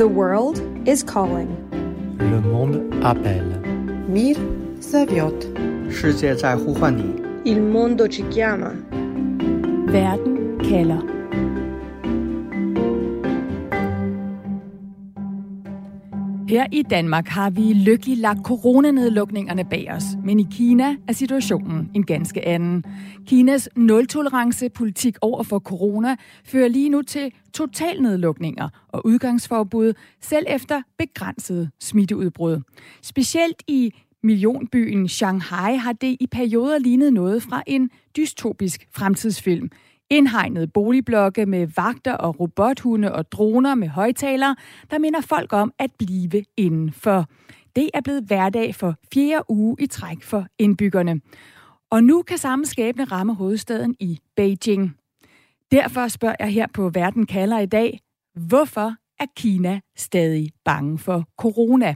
The world is calling. Le monde appelle. Mir zaviot. Il mondo ci chiama. Werden Keller. Her i Danmark har vi lykkeligt lagt coronanedlukningerne bag os, men i Kina er situationen en ganske anden. Kinas nul-tolerance-politik over for corona fører lige nu til totalnedlukninger og udgangsforbud, selv efter begrænsede smitteudbrud. Specielt i millionbyen Shanghai har det i perioder lignet noget fra en dystopisk fremtidsfilm. Indhegnede boligblokke med vagter og robothunde og droner med højtalere, der minder folk om at blive indenfor. Det er blevet hverdag for fjerde uge i træk for indbyggerne. Og nu kan samme skæbne ramme hovedstaden i Beijing. Derfor spørger jeg her på Verden kalder i dag, hvorfor er Kina stadig bange for corona?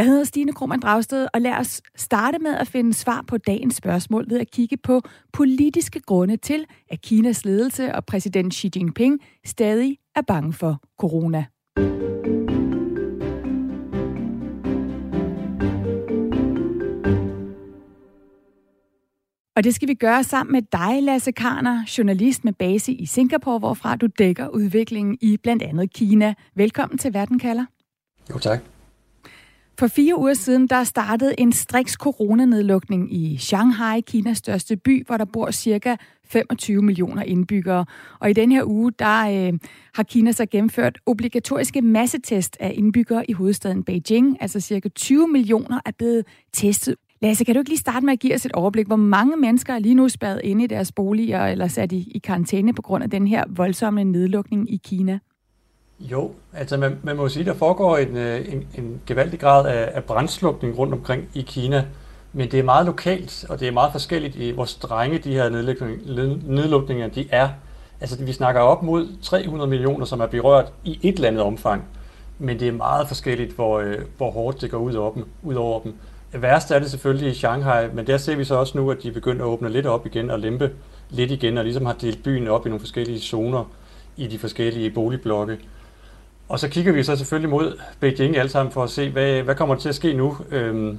Jeg hedder Stine Krohmann Dragsted, og lad os starte med at finde svar på dagens spørgsmål ved at kigge på politiske grunde til, at Kinas ledelse og præsident Xi Jinping stadig er bange for corona. Og det skal vi gøre sammen med dig, Lasse Karner, journalist med base i Singapore, hvorfra du dækker udviklingen i blandt andet Kina. Velkommen til Verden kalder. Jo, tak. For fire uger siden, der startede en striks coronanedlukning i Shanghai, Kinas største by, hvor der bor cirka 25 millioner indbyggere. Og i den her uge, der øh, har Kina så gennemført obligatoriske massetest af indbyggere i hovedstaden Beijing. Altså cirka 20 millioner er blevet testet. Lasse, kan du ikke lige starte med at give os et overblik, hvor mange mennesker er lige nu spærret inde i deres boliger eller sat i, i karantæne på grund af den her voldsomme nedlukning i Kina? Jo, altså man, man må sige, der foregår en, øh, en, en gevaldig grad af, af brændslukning rundt omkring i Kina, men det er meget lokalt, og det er meget forskelligt i, hvor strenge de her nedlukning, nedlukninger de er. Altså vi snakker op mod 300 millioner, som er berørt i et eller andet omfang, men det er meget forskelligt, hvor, øh, hvor hårdt det går ud over dem. Ud over dem. Værst er det selvfølgelig i Shanghai, men der ser vi så også nu, at de begynder at åbne lidt op igen og lempe lidt igen, og ligesom har delt byen op i nogle forskellige zoner i de forskellige boligblokke. Og så kigger vi så selvfølgelig mod Beijing alle sammen for at se, hvad, hvad kommer der til at ske nu. Øhm,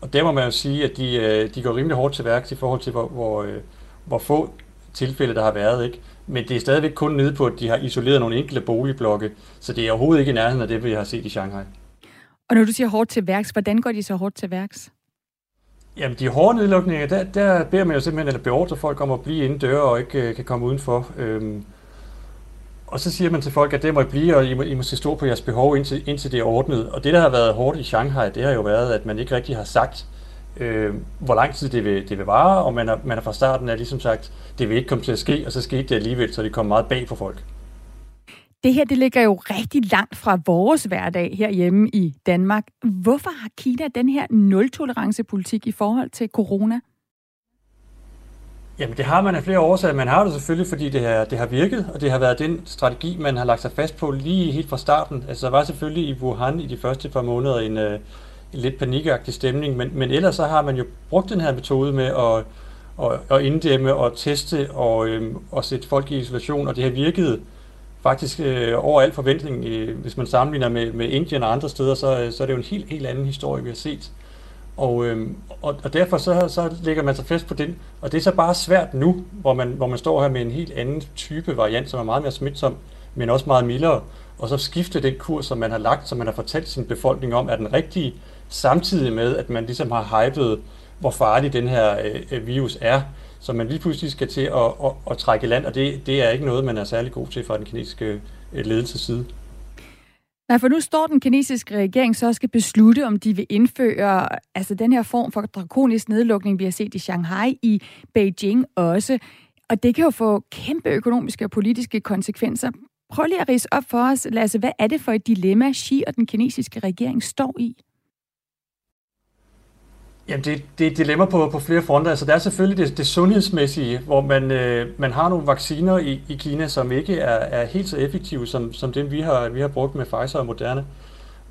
og der må man jo sige, at de, de går rimelig hårdt til værks i forhold til, hvor, hvor, hvor få tilfælde der har været. Ikke? Men det er stadigvæk kun nede på, at de har isoleret nogle enkelte boligblokke, så det er overhovedet ikke i nærheden af det, vi har set i Shanghai. Og når du siger hårdt til værks, hvordan går de så hårdt til værks? Jamen, de hårde nedlukninger, der, der beder man jo simpelthen, eller beordrer folk om at blive inde døre og ikke øh, kan komme udenfor. Øhm, og så siger man til folk, at det må I blive, og I må, I må se stå på jeres behov, indtil, indtil det er ordnet. Og det, der har været hårdt i Shanghai, det har jo været, at man ikke rigtig har sagt, øh, hvor lang tid det vil, det vil vare, og man har, man har fra starten af ligesom sagt, det vil ikke komme til at ske, og så skete det alligevel, så det kom meget bag for folk. Det her, det ligger jo rigtig langt fra vores hverdag herhjemme i Danmark. Hvorfor har Kina den her nul-tolerance-politik i forhold til corona? Jamen det har man af flere årsager. Man har det selvfølgelig, fordi det har, det har virket, og det har været den strategi, man har lagt sig fast på lige helt fra starten. Altså der var selvfølgelig i Wuhan i de første par måneder en, øh, en lidt panikagtig stemning, men, men ellers så har man jo brugt den her metode med at, at, at inddæmme og teste og, øhm, og sætte folk i isolation, og det har virket faktisk øh, over al forventning. Øh, hvis man sammenligner med, med Indien og andre steder, så, så er det jo en helt, helt anden historie, vi har set. Og, øh, og, og derfor så, så lægger man sig fast på den. Og det er så bare svært nu, hvor man, hvor man står her med en helt anden type variant, som er meget mere smitsom, men også meget mildere. Og så skifte den kurs, som man har lagt, som man har fortalt sin befolkning om, er den rigtige, samtidig med, at man ligesom har hypet, hvor farlig den her øh, øh virus er. Så man lige pludselig skal til at, at, at trække land, og det, det er ikke noget, man er særlig god til fra den kinesiske øh, ledelses side. Nej, for nu står den kinesiske regering så skal beslutte, om de vil indføre altså den her form for drakonisk nedlukning, vi har set i Shanghai, i Beijing også. Og det kan jo få kæmpe økonomiske og politiske konsekvenser. Prøv lige at rise op for os, Lasse, hvad er det for et dilemma, Xi og den kinesiske regering står i? Jamen, det, det er et dilemma på, på flere fronter. Altså, der er selvfølgelig det, det sundhedsmæssige, hvor man, øh, man har nogle vacciner i, i Kina, som ikke er, er helt så effektive som, som dem, vi har, vi har brugt med Pfizer og Moderna.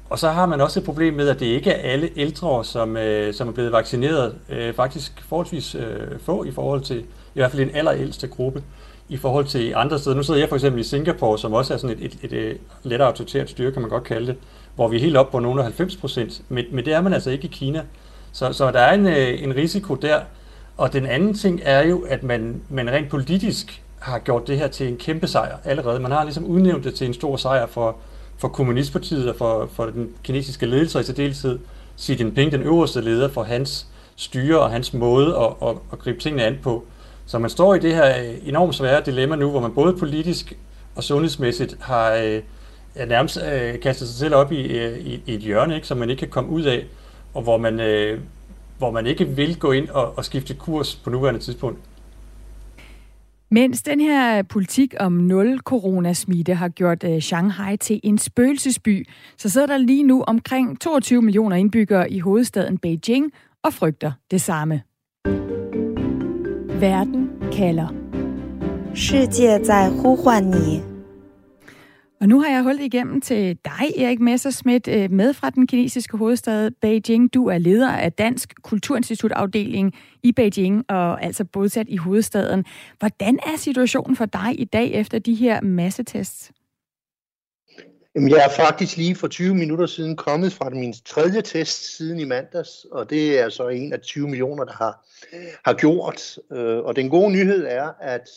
Og så har man også et problem med, at det ikke er alle ældre, som, øh, som er blevet vaccineret. Øh, faktisk forholdsvis øh, få i forhold til i hvert fald en allerældste gruppe. i forhold til andre steder. Nu sidder jeg for eksempel i Singapore, som også er sådan et, et, et, et lettere autoritært styre, kan man godt kalde det, hvor vi er helt op på nogle af 90 procent. Men, men det er man altså ikke i Kina. Så, så der er en, øh, en risiko der. Og den anden ting er jo, at man, man rent politisk har gjort det her til en kæmpe sejr allerede. Man har ligesom udnævnt det til en stor sejr for, for Kommunistpartiet og for, for den kinesiske ledelse, og i særdeleshed Xi Jinping, den øverste leder for hans styre og hans måde at, at, at gribe tingene an på. Så man står i det her øh, enormt svære dilemma nu, hvor man både politisk og sundhedsmæssigt har øh, nærmest øh, kastet sig selv op i, øh, i, i et hjørne, ikke, som man ikke kan komme ud af, og hvor man, øh, hvor man ikke vil gå ind og, og skifte kurs på nuværende tidspunkt. Mens den her politik om nul coronasmitte har gjort øh, Shanghai til en spøgelsesby, så sidder der lige nu omkring 22 millioner indbyggere i hovedstaden Beijing og frygter det samme. Verden kalder. 世界在呼唤你。 Og nu har jeg holdt igennem til dig, Erik Messerschmidt, øh, med fra den kinesiske hovedstad Beijing. Du er leder af Dansk Kulturinstitut-afdeling i Beijing, og altså bosat i hovedstaden. Hvordan er situationen for dig i dag efter de her massetests? Jamen, jeg er faktisk lige for 20 minutter siden kommet fra min tredje test siden i mandags, og det er så en af 20 millioner, der har, har gjort. Øh, og den gode nyhed er, at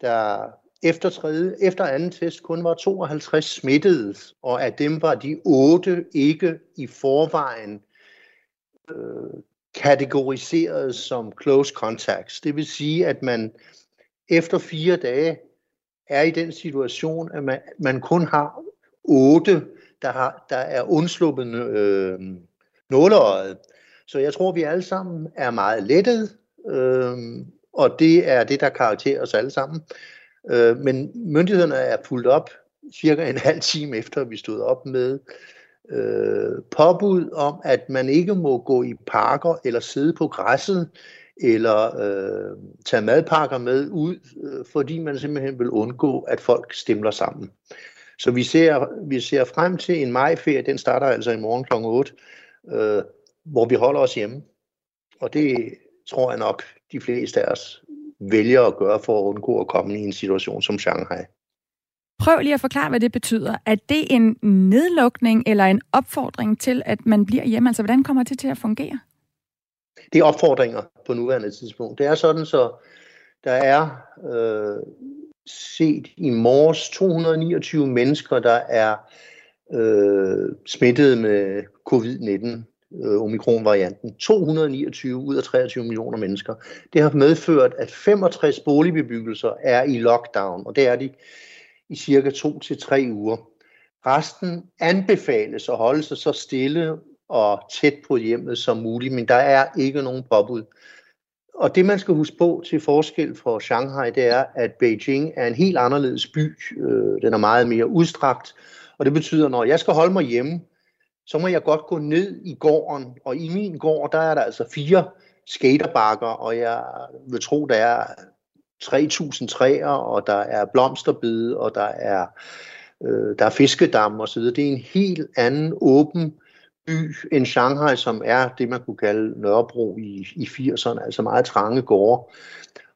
der efter, tredje, efter anden test kun var 52 smittede, og af dem var de otte ikke i forvejen øh, kategoriseret som close contacts. Det vil sige, at man efter fire dage er i den situation, at man, man kun har otte, der, har, der er undsluppet øh, nåleøjet. Så jeg tror, vi alle sammen er meget lettet, øh, og det er det, der karakterer os alle sammen. Øh, men myndighederne er fuldt op cirka en halv time efter, vi stod op med øh, påbud om, at man ikke må gå i parker eller sidde på græsset eller øh, tage madpakker med ud, øh, fordi man simpelthen vil undgå, at folk stemler sammen. Så vi ser, vi ser frem til en majferie, den starter altså i morgen kl. 8, øh, hvor vi holder os hjemme. Og det tror jeg nok, de fleste af os vælger at gøre for at undgå at komme i en situation som Shanghai. Prøv lige at forklare, hvad det betyder. Er det en nedlukning eller en opfordring til, at man bliver hjemme? Altså, hvordan kommer det til at fungere? Det er opfordringer på nuværende tidspunkt. Det er sådan, så der er øh, set i morges 229 mennesker, der er øh, smittet med covid-19, øh, omikronvarianten. 229 ud af 23 millioner mennesker. Det har medført, at 65 boligbebyggelser er i lockdown, og det er de i cirka to til tre uger. Resten anbefales at holde sig så stille og tæt på hjemmet som muligt, men der er ikke nogen påbud. Og det man skal huske på til forskel fra Shanghai, det er, at Beijing er en helt anderledes by. Øh, den er meget mere udstrakt, og det betyder, at når jeg skal holde mig hjemme, så må jeg godt gå ned i gården, og i min gård, der er der altså fire skaterbakker, og jeg vil tro, der er 3.000 træer, og der er blomsterbede, og der er, øh, der er fiskedam og så videre. Det er en helt anden åben by end Shanghai, som er det, man kunne kalde Nørrebro i, i 80'erne, altså meget trange gårde.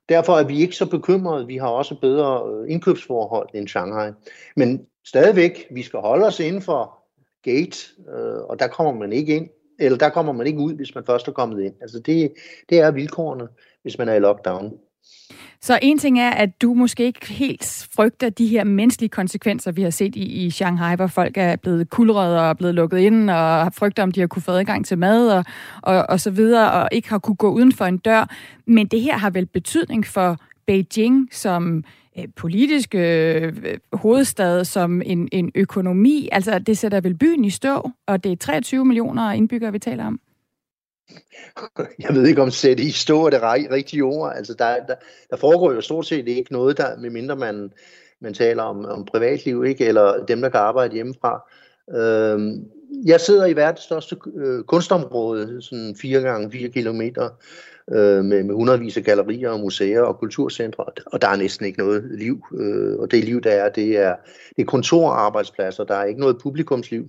Derfor er vi ikke så bekymrede. Vi har også bedre øh, indkøbsforhold end Shanghai. Men stadigvæk, vi skal holde os inden for gate, øh, og der kommer man ikke ind, eller der kommer man ikke ud, hvis man først er kommet ind. Altså det, det er vilkårene, hvis man er i lockdown. Så en ting er, at du måske ikke helt frygter de her menneskelige konsekvenser, vi har set i, i Shanghai, hvor folk er blevet kulrede og blevet lukket ind, og frygter, om de har kunne få adgang til mad og, og, og så videre, og ikke har kunne gå uden for en dør. Men det her har vel betydning for Beijing som øh, politisk øh, øh, hovedstad, som en, en økonomi. Altså, det sætter vel byen i stå, og det er 23 millioner indbyggere, vi taler om. Jeg ved ikke, om sætte i stå er det rigtige ord. Altså, der, der, der foregår jo stort set ikke noget, der, medmindre man, man taler om, om privatliv, ikke? eller dem, der kan arbejde hjemmefra. Øh, jeg sidder i verdens største øh, kunstområde, sådan 4 gange 4 kilometer, øh, med, med hundredvis af gallerier og museer og kulturcentre, og der er næsten ikke noget liv. Øh, og det liv, der er, det er, det er kontorarbejdspladser, der er ikke noget publikumsliv.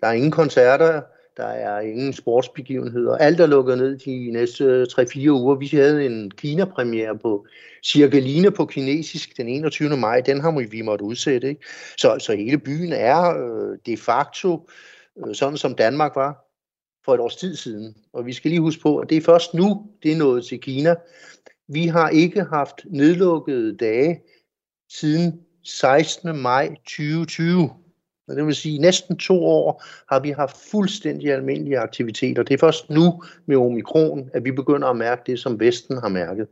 Der er ingen koncerter, der er ingen sportsbegivenheder. Alt er lukket ned de næste 3-4 uger. Vi havde en Kina-premiere på Cirkeline på kinesisk den 21. maj. Den har vi måtte udsætte. Ikke? Så, så hele byen er øh, de facto øh, sådan, som Danmark var for et års tid siden. Og vi skal lige huske på, at det er først nu, det er nået til Kina. Vi har ikke haft nedlukkede dage siden 16. maj 2020. Og det vil sige, at næsten to år har vi haft fuldstændig almindelige aktiviteter. Det er først nu med omikron, at vi begynder at mærke det, som Vesten har mærket.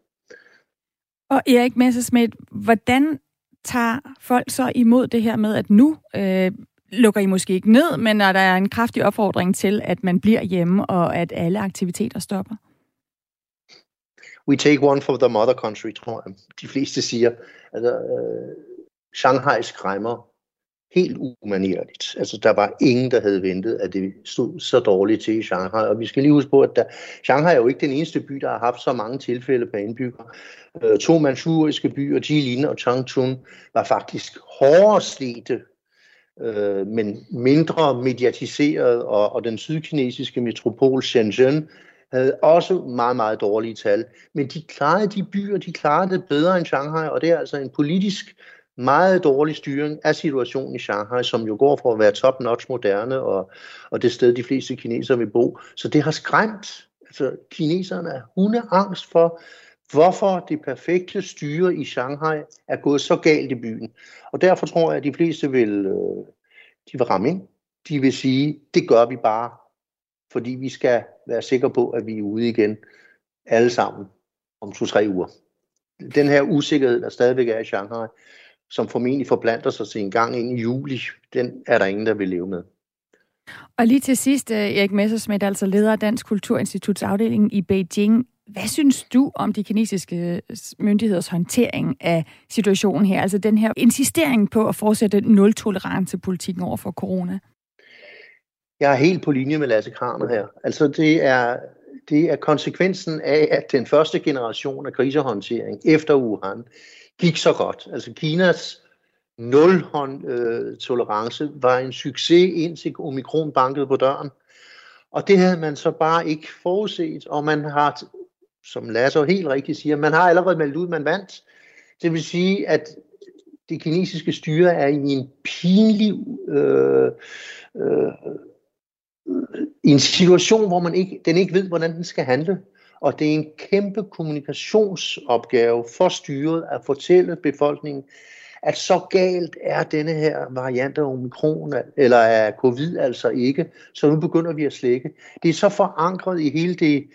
Og Erik Messersmith, hvordan tager folk så imod det her med, at nu øh, lukker I måske ikke ned, men er der en kraftig opfordring til, at man bliver hjemme, og at alle aktiviteter stopper? We take one for the mother country, tror jeg. De fleste siger. Altså, øh, Shanghai skræmmer helt umanerligt. Altså, der var ingen, der havde ventet, at det stod så dårligt til i Shanghai. Og vi skal lige huske på, at der, Shanghai er jo ikke den eneste by, der har haft så mange tilfælde på indbygger. Øh, to manchuriske byer, Jilin og Changchun, var faktisk hårdere slidte, øh, men mindre mediatiseret, og, og den sydkinesiske metropol Shenzhen havde også meget, meget dårlige tal. Men de klarede de byer, de klarede det bedre end Shanghai, og det er altså en politisk meget dårlig styring af situationen i Shanghai, som jo går for at være top-notch moderne, og, og det sted, de fleste kinesere vil bo. Så det har skræmt. Altså, kineserne er hundeangst for, hvorfor det perfekte styre i Shanghai er gået så galt i byen. Og derfor tror jeg, at de fleste vil, øh, de vil ramme ind. De vil sige, det gør vi bare, fordi vi skal være sikre på, at vi er ude igen alle sammen om to-tre uger. Den her usikkerhed, der stadigvæk er i Shanghai, som formentlig forplanter sig til en gang ind i juli, den er der ingen, der vil leve med. Og lige til sidst, øh, Erik Messersmith, altså leder af Dansk Kulturinstituts afdeling i Beijing. Hvad synes du om de kinesiske myndigheders håndtering af situationen her? Altså den her insistering på at fortsætte nul-tolerance-politikken over for corona? Jeg er helt på linje med Lasse Kramer her. Altså det er, det er konsekvensen af, at den første generation af krisehåndtering efter Wuhan gik så godt. Altså Kinas nul øh, tolerance var en succes indtil omikron bankede på døren. Og det havde man så bare ikke forudset, og man har, som Lasse helt rigtigt siger, man har allerede meldt ud, man vandt. Det vil sige, at det kinesiske styre er i en pinlig øh, øh, øh en situation, hvor man ikke, den ikke ved, hvordan den skal handle. Og det er en kæmpe kommunikationsopgave for styret at fortælle befolkningen, at så galt er denne her variant af omikron, eller af covid altså ikke, så nu begynder vi at slække. Det er så forankret i hele det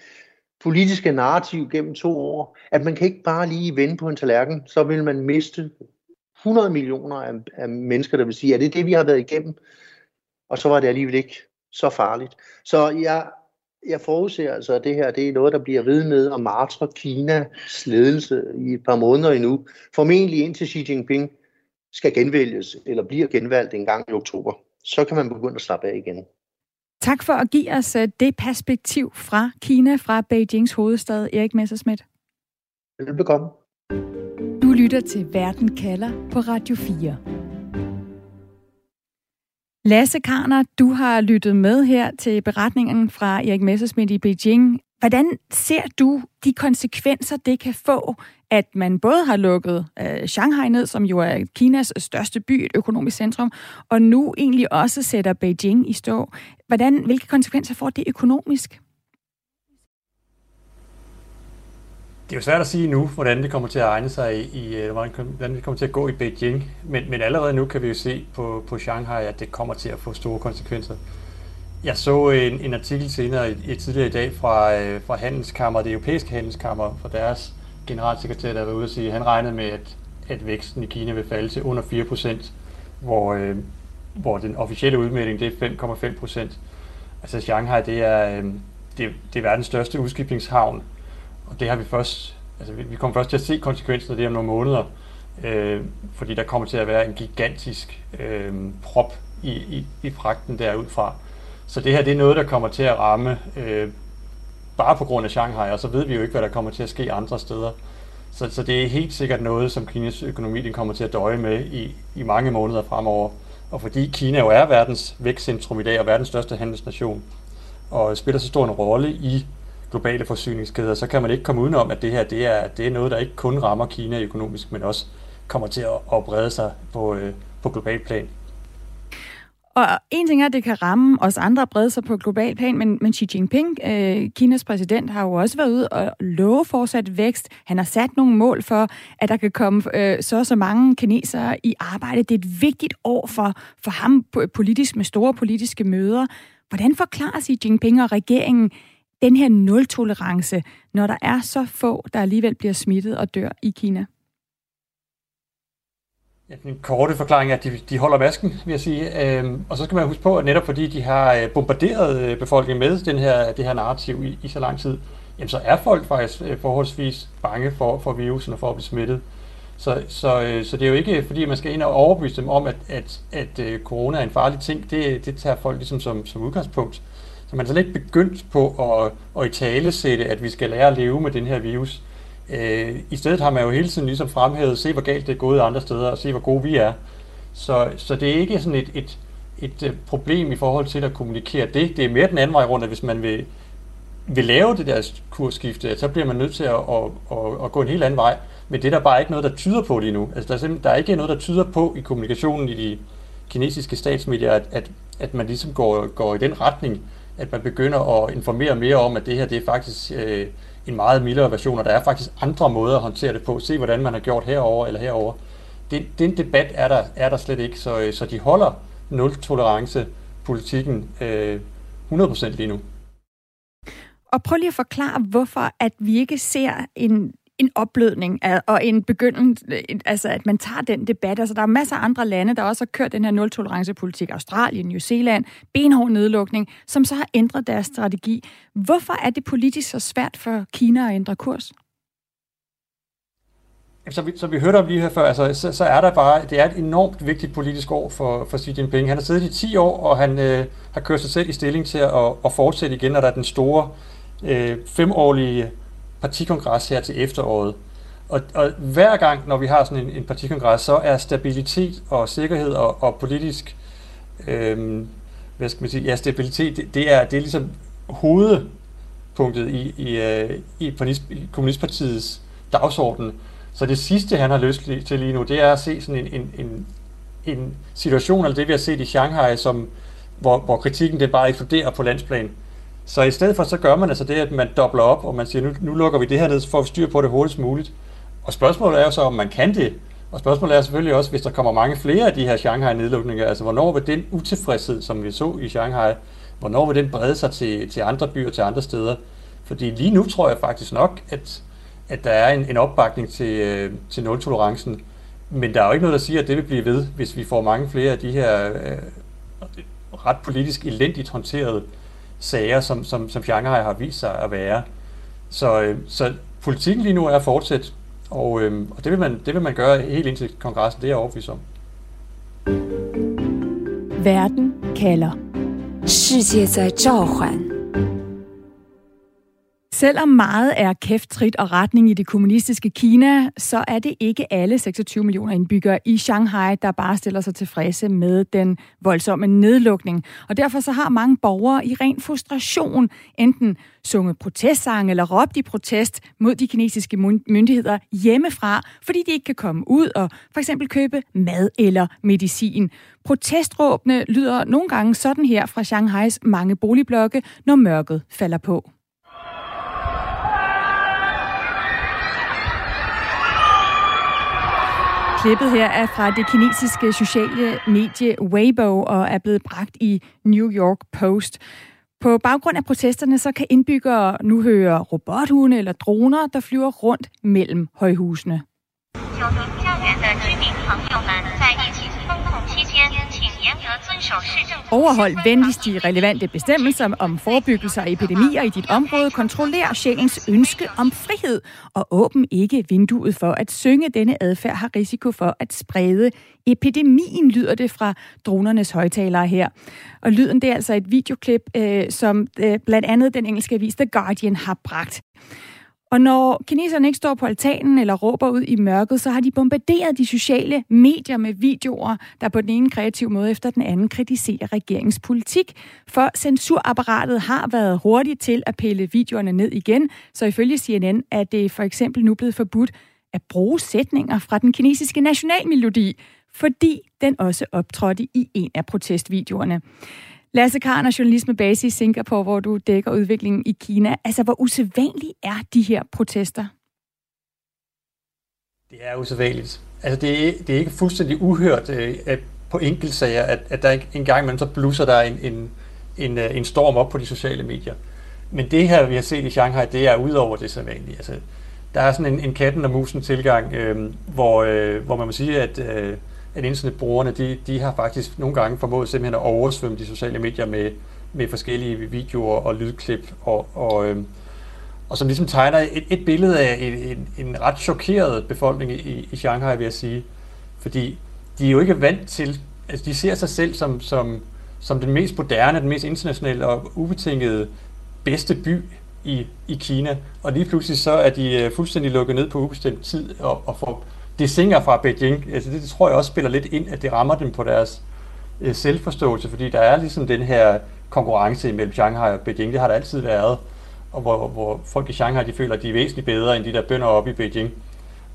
politiske narrativ gennem to år, at man kan ikke bare lige vende på en tallerken, så vil man miste 100 millioner af, af mennesker, der vil sige, at det er det, vi har været igennem, og så var det alligevel ikke så farligt. Så jeg jeg forudser altså, at det her det er noget, der bliver ved med at martre Kinas ledelse i et par måneder endnu. Formentlig indtil Xi Jinping skal genvælges, eller bliver genvalgt en gang i oktober. Så kan man begynde at slappe af igen. Tak for at give os øh, det perspektiv fra Kina, fra Beijings hovedstad, Erik Messerschmidt. Velbekomme. Du lytter til Verden kalder på Radio 4. Lasse Karner, du har lyttet med her til beretningen fra Erik Messersmith i Beijing. Hvordan ser du de konsekvenser, det kan få, at man både har lukket øh, Shanghai ned, som jo er Kinas største by, et økonomisk centrum, og nu egentlig også sætter Beijing i stå. Hvordan, hvilke konsekvenser får det økonomisk? Det er jo svært at sige nu, hvordan det kommer til at egne sig i, i øh, hvordan det kommer til at gå i Beijing, men, men allerede nu kan vi jo se på, på Shanghai, at det kommer til at få store konsekvenser. Jeg så en, en artikel senere i, tidligere i dag fra, øh, fra Handelskammer, det europæiske handelskammer, fra deres generalsekretær, der var ude at sige, at han regnede med, at, at væksten i Kina vil falde til under 4 procent, hvor, øh, hvor den officielle udmelding det er 5,5 procent. Altså Shanghai, det er, øh, det, det er verdens største udskibningshavn, og det har vi først, altså vi, kommer først til at se konsekvensen af det om nogle måneder, øh, fordi der kommer til at være en gigantisk øh, prop i, i, i fragten derudfra. Så det her det er noget, der kommer til at ramme øh, bare på grund af Shanghai, og så ved vi jo ikke, hvad der kommer til at ske andre steder. Så, så det er helt sikkert noget, som Kinas økonomi den kommer til at døje med i, i mange måneder fremover. Og fordi Kina jo er verdens vækstcentrum i dag og verdens største handelsnation, og spiller så stor en rolle i globale forsyningskæder, så kan man ikke komme udenom, at det her det er, det er noget, der ikke kun rammer Kina økonomisk, men også kommer til at, at brede sig på, øh, på global plan. Og en ting er, at det kan ramme os andre og brede sig på global plan, men, men Xi Jinping, øh, Kinas præsident, har jo også været ude og love fortsat vækst. Han har sat nogle mål for, at der kan komme øh, så så mange kinesere i arbejde. Det er et vigtigt år for, for ham politisk med store politiske møder. Hvordan forklarer Xi Jinping og regeringen den her nul-tolerance, når der er så få, der alligevel bliver smittet og dør i Kina? Ja, den korte forklaring er, at de, de holder masken, vil jeg sige. Øhm, og så skal man huske på, at netop fordi de har øh, bombarderet øh, befolkningen med den her, det her narrativ i, i så lang tid, jamen så er folk faktisk øh, forholdsvis bange for, for virusen og for at blive smittet. Så, så, så det er jo ikke, fordi man skal ind og overbevise dem om, at, at, at, corona er en farlig ting. Det, det tager folk ligesom som, som udgangspunkt. Så man er slet ikke begyndt på at, at i tale sætte, at vi skal lære at leve med den her virus. Øh, I stedet har man jo hele tiden ligesom fremhævet, se hvor galt det er gået andre steder, og se hvor gode vi er. Så, så det er ikke sådan et, et, et øh, problem i forhold til at kommunikere det. Det er mere den anden vej rundt, at hvis man vil, vil lave det der kursskifte, så bliver man nødt til at, at, at, at gå en helt anden vej. Men det er der bare ikke noget, der tyder på lige nu. Altså, der, er der er ikke noget, der tyder på i kommunikationen i de kinesiske statsmedier, at, at, at man ligesom går, går i den retning, at man begynder at informere mere om, at det her det er faktisk øh, en meget mildere version, og der er faktisk andre måder at håndtere det på. Se, hvordan man har gjort herover eller herover. Den, den debat er der, er der slet ikke, så, øh, så de holder nul-tolerance-politikken øh, 100% lige nu. Og prøv lige at forklare, hvorfor at vi ikke ser en en oplødning og en begyndelse, altså at man tager den debat. Altså der er masser af andre lande, der også har kørt den her nul-tolerance-politik. Australien, New Zealand, benhård nedlukning, som så har ændret deres strategi. Hvorfor er det politisk så svært for Kina at ændre kurs? Så vi, så vi hørte om lige her før, altså, så, så er der bare, det er et enormt vigtigt politisk år for, for Xi Jinping. Han har siddet i 10 år, og han øh, har kørt sig selv i stilling til at, at fortsætte igen, når der er den store øh, femårlige partikongres her til efteråret. Og, og hver gang, når vi har sådan en, en partikongres, så er stabilitet og sikkerhed og, og politisk, øh, hvad skal man sige, ja, stabilitet, det, det, er, det er ligesom hovedpunktet i, i, øh, i, i Kommunistpartiets dagsorden. Så det sidste, han har lyst til lige nu, det er at se sådan en, en, en, en situation, eller det vi har set i Shanghai, som, hvor, hvor kritikken det bare eksploderer på landsplan. Så i stedet for, så gør man altså det, at man dobler op, og man siger, nu, nu lukker vi det her ned, så får vi styr på det hurtigst muligt. Og spørgsmålet er jo så, om man kan det. Og spørgsmålet er selvfølgelig også, hvis der kommer mange flere af de her Shanghai-nedlukninger, altså hvornår vil den utilfredshed, som vi så i Shanghai, hvornår vil den brede sig til, til andre byer, til andre steder? Fordi lige nu tror jeg faktisk nok, at, at der er en, en opbakning til, øh, til nul-tolerancen. Men der er jo ikke noget, der siger, at det vil blive ved, hvis vi får mange flere af de her øh, ret politisk elendigt håndterede sager, som, som, som Shanghai har vist sig at være. Så, øh, så politikken lige nu er at fortsætte, og, øh, og det, vil man, det vil man gøre helt indtil kongressen, det er jeg overbevist om. Verden kalder. 世界在召唤。 Selvom meget er kæfttrit og retning i det kommunistiske Kina, så er det ikke alle 26 millioner indbyggere i Shanghai, der bare stiller sig tilfredse med den voldsomme nedlukning. Og derfor så har mange borgere i ren frustration enten sunget protestsange eller råbt i protest mod de kinesiske myndigheder hjemmefra, fordi de ikke kan komme ud og for eksempel købe mad eller medicin. Protestråbene lyder nogle gange sådan her fra Shanghais mange boligblokke, når mørket falder på. Klippet her er fra det kinesiske sociale medie Weibo og er blevet bragt i New York Post. På baggrund af protesterne, så kan indbyggere nu høre robothunde eller droner, der flyver rundt mellem højhusene. Overhold venligst de relevante bestemmelser om forebyggelse af epidemier i dit område. Kontroller sjælens ønske om frihed. Og åbn ikke vinduet for at synge. Denne adfærd har risiko for at sprede epidemien, lyder det fra dronernes højtalere her. Og lyden det er altså et videoklip, øh, som øh, blandt andet den engelske avis The Guardian har bragt. Og når kineserne ikke står på altanen eller råber ud i mørket, så har de bombarderet de sociale medier med videoer, der på den ene kreative måde efter den anden kritiserer regeringens politik. For censurapparatet har været hurtigt til at pille videoerne ned igen, så ifølge CNN er det for eksempel nu blevet forbudt at bruge sætninger fra den kinesiske nationalmelodi, fordi den også optrådte i en af protestvideoerne. Lasse Karn er journalist med base i Singapore, hvor du dækker udviklingen i Kina. Altså, hvor usædvanlige er de her protester? Det er usædvanligt. Altså, det er, det er ikke fuldstændig uhørt øh, at på enkeltsager, at, at der en gang imellem så blusser der en, en, en, øh, en storm op på de sociale medier. Men det her, vi har set i Shanghai, det er udover det sædvanlige. Altså, der er sådan en, en katten og musen tilgang, øh, hvor, øh, hvor man må sige, at øh, at internetbrugerne, de, de har faktisk nogle gange formået simpelthen at oversvømme de sociale medier med, med forskellige videoer og lydklip, og, og, øh, og som ligesom tegner et, et billede af en, en, en ret chokeret befolkning i, i Shanghai, vil jeg sige. Fordi de er jo ikke vant til, altså de ser sig selv som, som, som den mest moderne, den mest internationale og ubetingede bedste by i, i Kina. Og lige pludselig så er de øh, fuldstændig lukket ned på ubestemt tid og, og får det singer fra Beijing, altså det, det tror jeg også spiller lidt ind, at det rammer dem på deres øh, selvforståelse, fordi der er ligesom den her konkurrence mellem Shanghai og Beijing, det har der altid været, og hvor, hvor folk i Shanghai, de føler, at de er væsentligt bedre end de der bønder oppe i Beijing.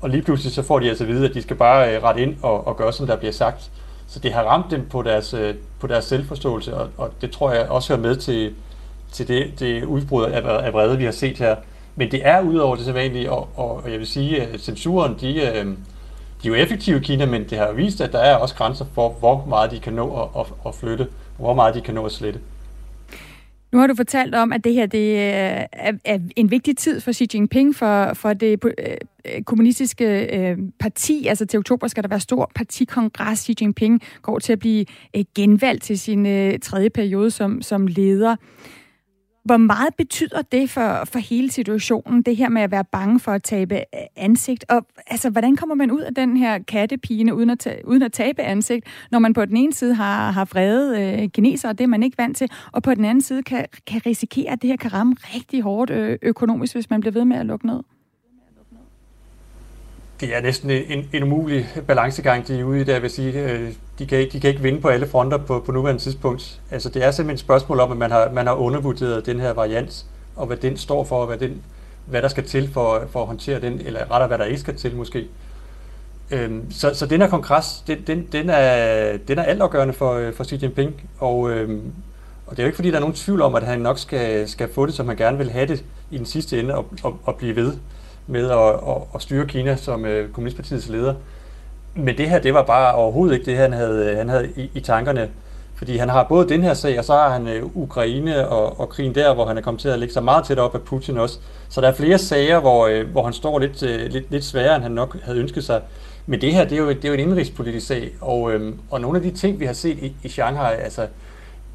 Og lige pludselig så får de altså at vide, at de skal bare øh, rette ind og, og gøre, som der bliver sagt. Så det har ramt dem på deres, øh, på deres selvforståelse, og, og det tror jeg også hører med til, til det, det udbrud af, af vrede, vi har set her. Men det er udover det sædvanlige, og, og jeg vil sige, at censuren, de, øh, de er jo effektive i Kina, men det har vist, at der er også grænser for, hvor meget de kan nå at, at flytte, hvor meget de kan nå at slette. Nu har du fortalt om, at det her det øh, er, er en vigtig tid for Xi Jinping, for, for det øh, kommunistiske øh, parti. Altså til oktober skal der være stor partikongres. Xi Jinping går til at blive øh, genvalgt til sin øh, tredje periode som, som leder. Hvor meget betyder det for, for hele situationen, det her med at være bange for at tabe ansigt? Og altså, hvordan kommer man ud af den her kattepine uden at, tage, uden at tabe ansigt, når man på den ene side har, har vrede øh, kinesere, det er man ikke vant til, og på den anden side kan, kan risikere, at det her kan ramme rigtig hårdt øh, økonomisk, hvis man bliver ved med at lukke ned? Det er næsten en, en umulig balancegang, de er ude i der, vil sige. Øh, de kan, de kan ikke vinde på alle fronter på, på nuværende tidspunkt. Altså, det er simpelthen et spørgsmål om, at man har, man har undervurderet den her variant, og hvad den står for, og hvad, den, hvad der skal til for, for at håndtere den, eller rettere, hvad der ikke skal til måske. Øhm, så, så den her kongres, den, den, den, er, den er altafgørende for, øh, for Xi Jinping, og, øhm, og det er jo ikke fordi, der er nogen tvivl om, at han nok skal, skal få det, som han gerne vil have det i den sidste ende, og, og, og blive ved med at, at, at styre Kina som øh, kommunistpartiets leder. Men det her, det var bare overhovedet ikke det, han havde, øh, han havde i, i tankerne. Fordi han har både den her sag, og så har han øh, Ukraine og, og krigen der, hvor han er kommet til at lægge sig meget tæt op af Putin også. Så der er flere sager, hvor, øh, hvor han står lidt, øh, lidt, lidt sværere, end han nok havde ønsket sig. Men det her, det er jo, det er jo en indrigspolitisk sag, og, øh, og nogle af de ting, vi har set i, i Shanghai, altså,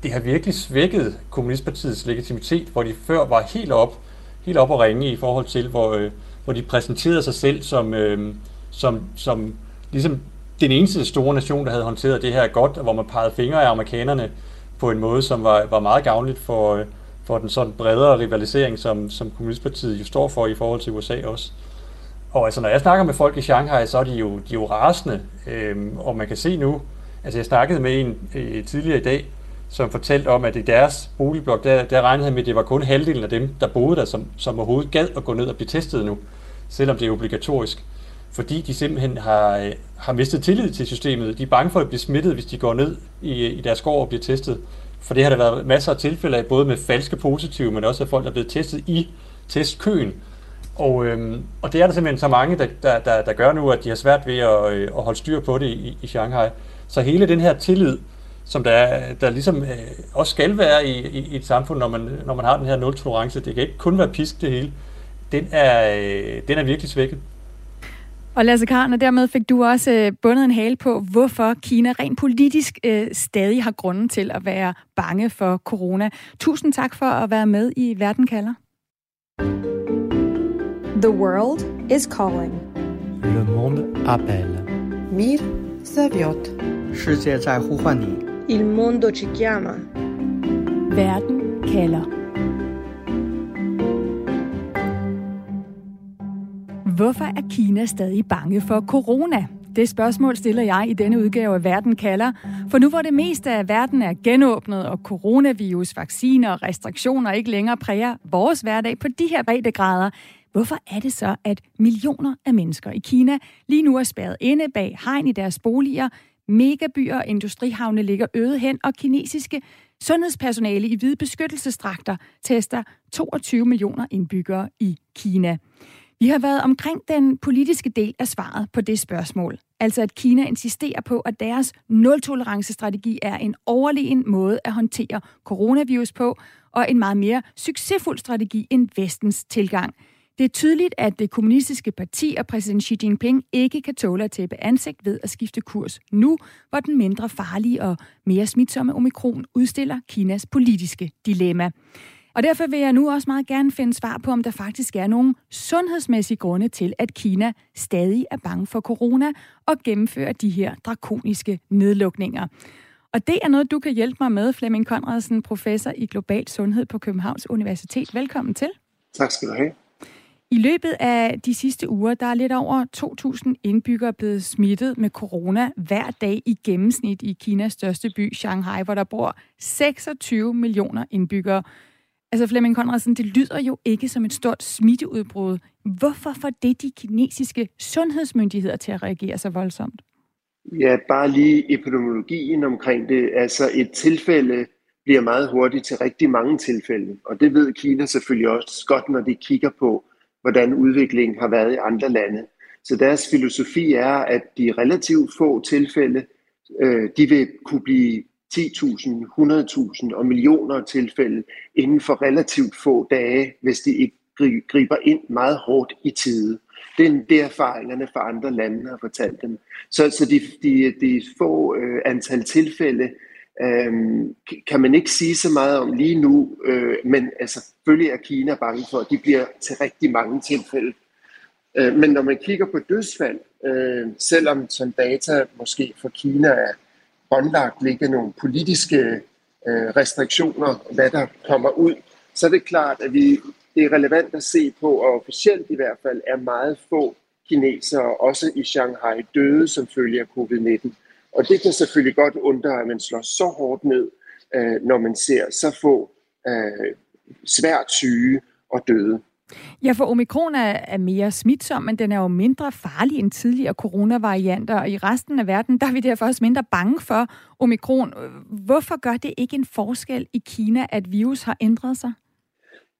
det har virkelig svækket kommunistpartiets legitimitet, hvor de før var helt op, helt op og ringe i forhold til, hvor, øh, hvor de præsenterede sig selv som, øh, som, som ligesom den eneste store nation, der havde håndteret det her godt, og hvor man pegede fingre af amerikanerne på en måde, som var, var meget gavnligt for, øh, for den sådan bredere rivalisering, som, som Kommunistpartiet jo står for i forhold til USA også. Og altså, når jeg snakker med folk i Shanghai, så er de jo, de er jo rasende, øhm, og man kan se nu, altså jeg snakkede med en øh, tidligere i dag, som fortalte om, at i deres boligblok, der, der regnede han med, at det var kun halvdelen af dem, der boede der, som, som overhovedet gad at gå ned og blive testet nu selvom det er obligatorisk. Fordi de simpelthen har, øh, har mistet tillid til systemet. De er bange for at blive smittet, hvis de går ned i, øh, i deres gård og bliver testet. For det har der været masser af tilfælde af, både med falske positive, men også af folk, der er blevet testet i testkøen. Og, øhm, og det er der simpelthen så mange, der, der, der, der gør nu, at de har svært ved at, øh, at holde styr på det i, i Shanghai. Så hele den her tillid, som der, der ligesom øh, også skal være i, i, i et samfund, når man, når man har den her nul-tolerance, det kan ikke kun være pisk det hele den er, øh, den er virkelig svækket. Og Lasse Karn, og dermed fik du også øh, bundet en hale på, hvorfor Kina rent politisk øh, stadig har grunden til at være bange for corona. Tusind tak for at være med i Verden kalder. The world is calling. Le monde appelle. Mir serviot. Il mondo ci chiama. Verden kalder. Hvorfor er Kina stadig bange for corona? Det spørgsmål stiller jeg i denne udgave af Verden kalder. For nu hvor det meste af verden er genåbnet, og coronavirus, vacciner og restriktioner ikke længere præger vores hverdag på de her breddegrader, hvorfor er det så, at millioner af mennesker i Kina lige nu er spærret inde bag hegn i deres boliger, megabyer og industrihavne ligger øde hen, og kinesiske sundhedspersonale i hvide beskyttelsestrakter tester 22 millioner indbyggere i Kina. Vi har været omkring den politiske del af svaret på det spørgsmål. Altså at Kina insisterer på, at deres nul-tolerance-strategi er en overlegen måde at håndtere coronavirus på, og en meget mere succesfuld strategi end vestens tilgang. Det er tydeligt, at det kommunistiske parti og præsident Xi Jinping ikke kan tåle at tæppe ansigt ved at skifte kurs nu, hvor den mindre farlige og mere smitsomme omikron udstiller Kinas politiske dilemma. Og derfor vil jeg nu også meget gerne finde svar på, om der faktisk er nogle sundhedsmæssige grunde til, at Kina stadig er bange for corona og gennemfører de her drakoniske nedlukninger. Og det er noget, du kan hjælpe mig med, Flemming Konradsen, professor i global sundhed på Københavns Universitet. Velkommen til. Tak skal du have. I løbet af de sidste uger, der er lidt over 2.000 indbyggere blevet smittet med corona hver dag i gennemsnit i Kinas største by, Shanghai, hvor der bor 26 millioner indbyggere. Altså Flemming Conradsen, det lyder jo ikke som et stort smitteudbrud. Hvorfor får det de kinesiske sundhedsmyndigheder til at reagere så voldsomt? Ja, bare lige epidemiologien omkring det. Altså et tilfælde bliver meget hurtigt til rigtig mange tilfælde. Og det ved Kina selvfølgelig også godt, når de kigger på, hvordan udviklingen har været i andre lande. Så deres filosofi er, at de relativt få tilfælde, øh, de vil kunne blive 10.000, 100.000 og millioner tilfælde inden for relativt få dage, hvis de ikke griber ind meget hårdt i tide. Det er det, erfaringerne fra andre lande har fortalt dem. Så, så de, de, de få øh, antal tilfælde øh, kan man ikke sige så meget om lige nu, øh, men altså, selvfølgelig er Kina bange for, at de bliver til rigtig mange tilfælde. Øh, men når man kigger på dødsfald, øh, selvom som data måske for Kina er båndlagt ligge nogle politiske øh, restriktioner, hvad der kommer ud, så er det klart, at vi, det er relevant at se på, og officielt i hvert fald er meget få kinesere, også i Shanghai, døde som følge af covid-19. Og det kan selvfølgelig godt undre, at man slår så hårdt ned, øh, når man ser så få øh, svært syge og døde. Ja, for omikron er, er mere smitsom, men den er jo mindre farlig end tidligere coronavarianter, og i resten af verden, der er vi derfor også mindre bange for omikron. Hvorfor gør det ikke en forskel i Kina, at virus har ændret sig?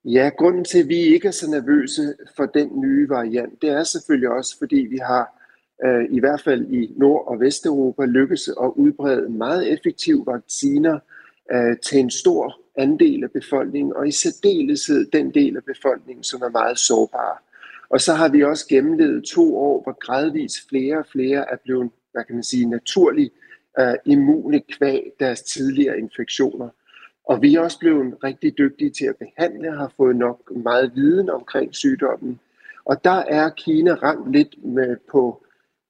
Ja, grunden til, at vi ikke er så nervøse for den nye variant, det er selvfølgelig også, fordi vi har øh, i hvert fald i Nord- og Vesteuropa lykkes at udbrede meget effektive vacciner øh, til en stor andel af befolkningen, og i særdeleshed den del af befolkningen, som er meget sårbare. Og så har vi også gennemlevet to år, hvor gradvist flere og flere er blevet, hvad kan man sige, naturligt uh, øh, immune kvæg deres tidligere infektioner. Og vi er også blevet rigtig dygtige til at behandle, har fået nok meget viden omkring sygdommen. Og der er Kina ramt lidt med på,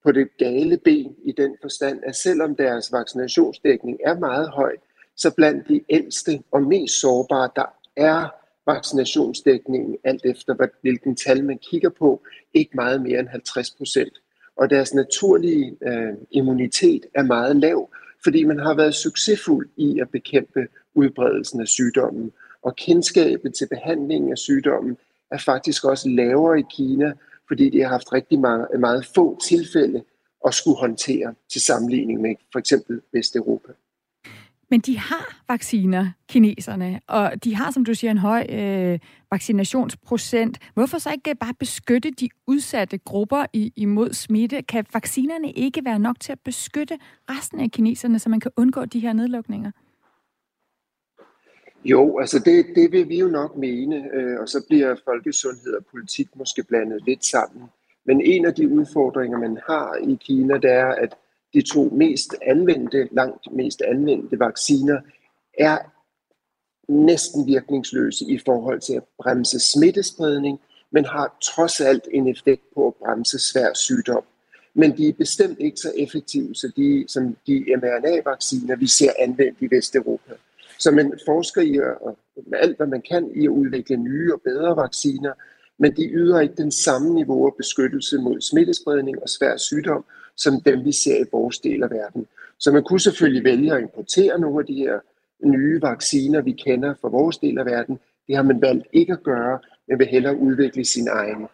på det gale ben i den forstand, at selvom deres vaccinationsdækning er meget høj, så blandt de ældste og mest sårbare, der er vaccinationsdækningen, alt efter hvilken tal man kigger på, ikke meget mere end 50 procent. Og deres naturlige øh, immunitet er meget lav, fordi man har været succesfuld i at bekæmpe udbredelsen af sygdommen. Og kendskabet til behandlingen af sygdommen er faktisk også lavere i Kina, fordi de har haft rigtig mange, meget få tilfælde at skulle håndtere til sammenligning med for eksempel Vesteuropa. Men de har vacciner, kineserne, og de har, som du siger, en høj øh, vaccinationsprocent. Hvorfor så ikke øh, bare beskytte de udsatte grupper i, imod smitte? Kan vaccinerne ikke være nok til at beskytte resten af kineserne, så man kan undgå de her nedlukninger? Jo, altså det, det vil vi jo nok mene, øh, og så bliver folkesundhed og politik måske blandet lidt sammen. Men en af de udfordringer, man har i Kina, det er, at de to mest anvendte, langt mest anvendte vacciner, er næsten virkningsløse i forhold til at bremse smittespredning, men har trods alt en effekt på at bremse svær sygdom. Men de er bestemt ikke så effektive så de, som de mRNA-vacciner, vi ser anvendt i Vesteuropa. Så man forsker i at, med alt, hvad man kan, i at udvikle nye og bedre vacciner, men de yder ikke den samme niveau af beskyttelse mod smittespredning og svær sygdom, som dem vi ser i vores del af verden. Så man kunne selvfølgelig vælge at importere nogle af de her nye vacciner, vi kender fra vores del af verden. Det har man valgt ikke at gøre, men vil hellere udvikle sin egen.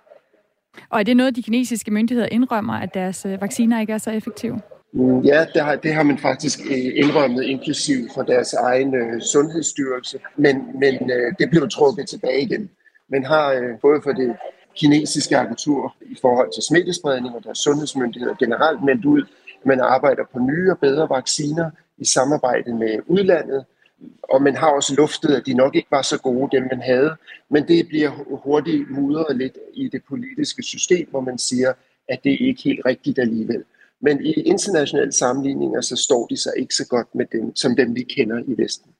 Og er det noget, de kinesiske myndigheder indrømmer, at deres øh, vacciner ikke er så effektive? Mm, ja, det har, det har man faktisk øh, indrømmet, inklusiv fra deres egen øh, sundhedsstyrelse, men, men øh, det blev trukket tilbage igen. Men har øh, både for det kinesiske agentur i forhold til smittespredning og deres sundhedsmyndigheder generelt meldt ud, at man arbejder på nye og bedre vacciner i samarbejde med udlandet, og man har også luftet, at de nok ikke var så gode, dem man havde, men det bliver hurtigt mudret lidt i det politiske system, hvor man siger, at det ikke er helt rigtigt alligevel. Men i internationale sammenligninger, så står de sig ikke så godt med dem, som dem, vi kender i Vesten.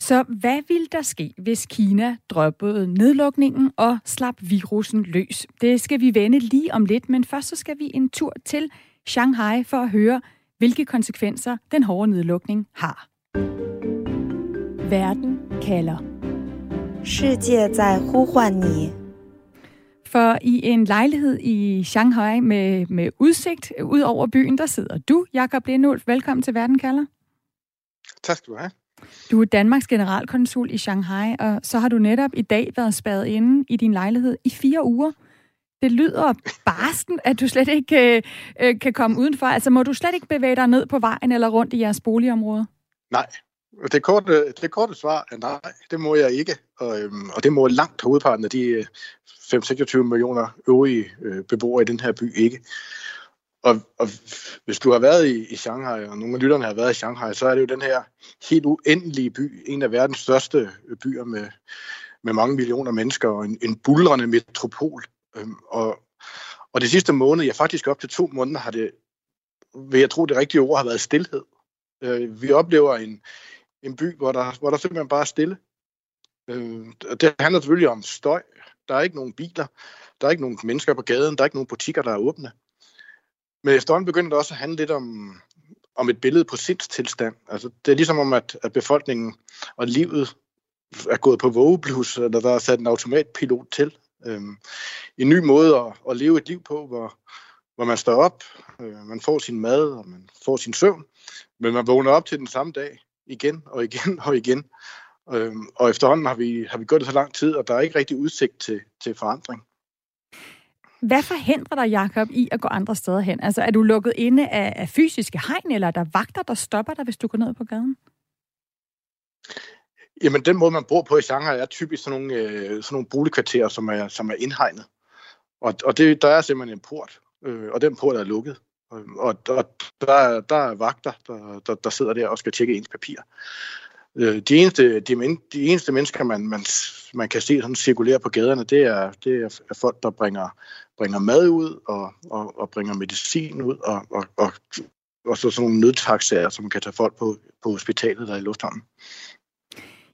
Så hvad vil der ske, hvis Kina droppede nedlukningen og slap virusen løs? Det skal vi vende lige om lidt, men først så skal vi en tur til Shanghai for at høre, hvilke konsekvenser den hårde nedlukning har. Verden kalder. 世界在呼唤你。 For i en lejlighed i Shanghai med, med udsigt ud over byen, der sidder du, Jakob Lindulf. Velkommen til Verden kalder. Tak skal du have. Du er Danmarks generalkonsul i Shanghai, og så har du netop i dag været spadet inde i din lejlighed i fire uger. Det lyder barsten, at du slet ikke øh, øh, kan komme udenfor. Altså må du slet ikke bevæge dig ned på vejen eller rundt i jeres boligområde? Nej. Det korte, det korte svar er nej, det må jeg ikke. Og, øhm, og det må langt hovedparten af de øh, 5-26 millioner øvrige øh, beboere i den her by ikke. Og, og hvis du har været i, i Shanghai, og nogle af lytterne har været i Shanghai, så er det jo den her helt uendelige by, en af verdens største byer med, med mange millioner mennesker, og en, en bulrende metropol. Øhm, og, og det sidste måned, ja faktisk op til to måneder, har det, vil jeg tro det rigtige ord, har været stillhed. Øh, vi oplever en, en by, hvor der, hvor der simpelthen bare er stille. Øh, det handler selvfølgelig om støj. Der er ikke nogen biler, der er ikke nogen mennesker på gaden, der er ikke nogen butikker, der er åbne. Men efterhånden begynder det også at handle lidt om, om et billede på sindstilstand. Altså, det er ligesom om, at, at befolkningen og livet er gået på vågeblus, eller der er sat en automatpilot til. Øhm, en ny måde at, at leve et liv på, hvor, hvor man står op, øh, man får sin mad, og man får sin søvn, men man vågner op til den samme dag igen og igen og igen. Øhm, og efterhånden har vi, har vi gået det så lang tid, og der er ikke rigtig udsigt til, til forandring. Hvad forhindrer dig, Jakob, i at gå andre steder hen? Altså, er du lukket inde af, af fysiske hegn, eller er der vagter, der stopper dig, hvis du går ned på gaden? Jamen, den måde, man bor på i Shanghai, er typisk sådan nogle, øh, sådan nogle boligkvarterer, som er, som er indhegnet. Og, og det, der er simpelthen en port, øh, og den port er lukket. Og, og der, der er vagter, der, der, der sidder der og skal tjekke ens papir. Øh, de, eneste, de, de eneste mennesker, man, man, man kan se sådan cirkulere på gaderne, det er, det er folk, der bringer, bringer mad ud og, og, og bringer medicin ud, og, og, og, og så sådan nogle nødtaxaer, som kan tage folk på, på hospitalet der i lufthavnen.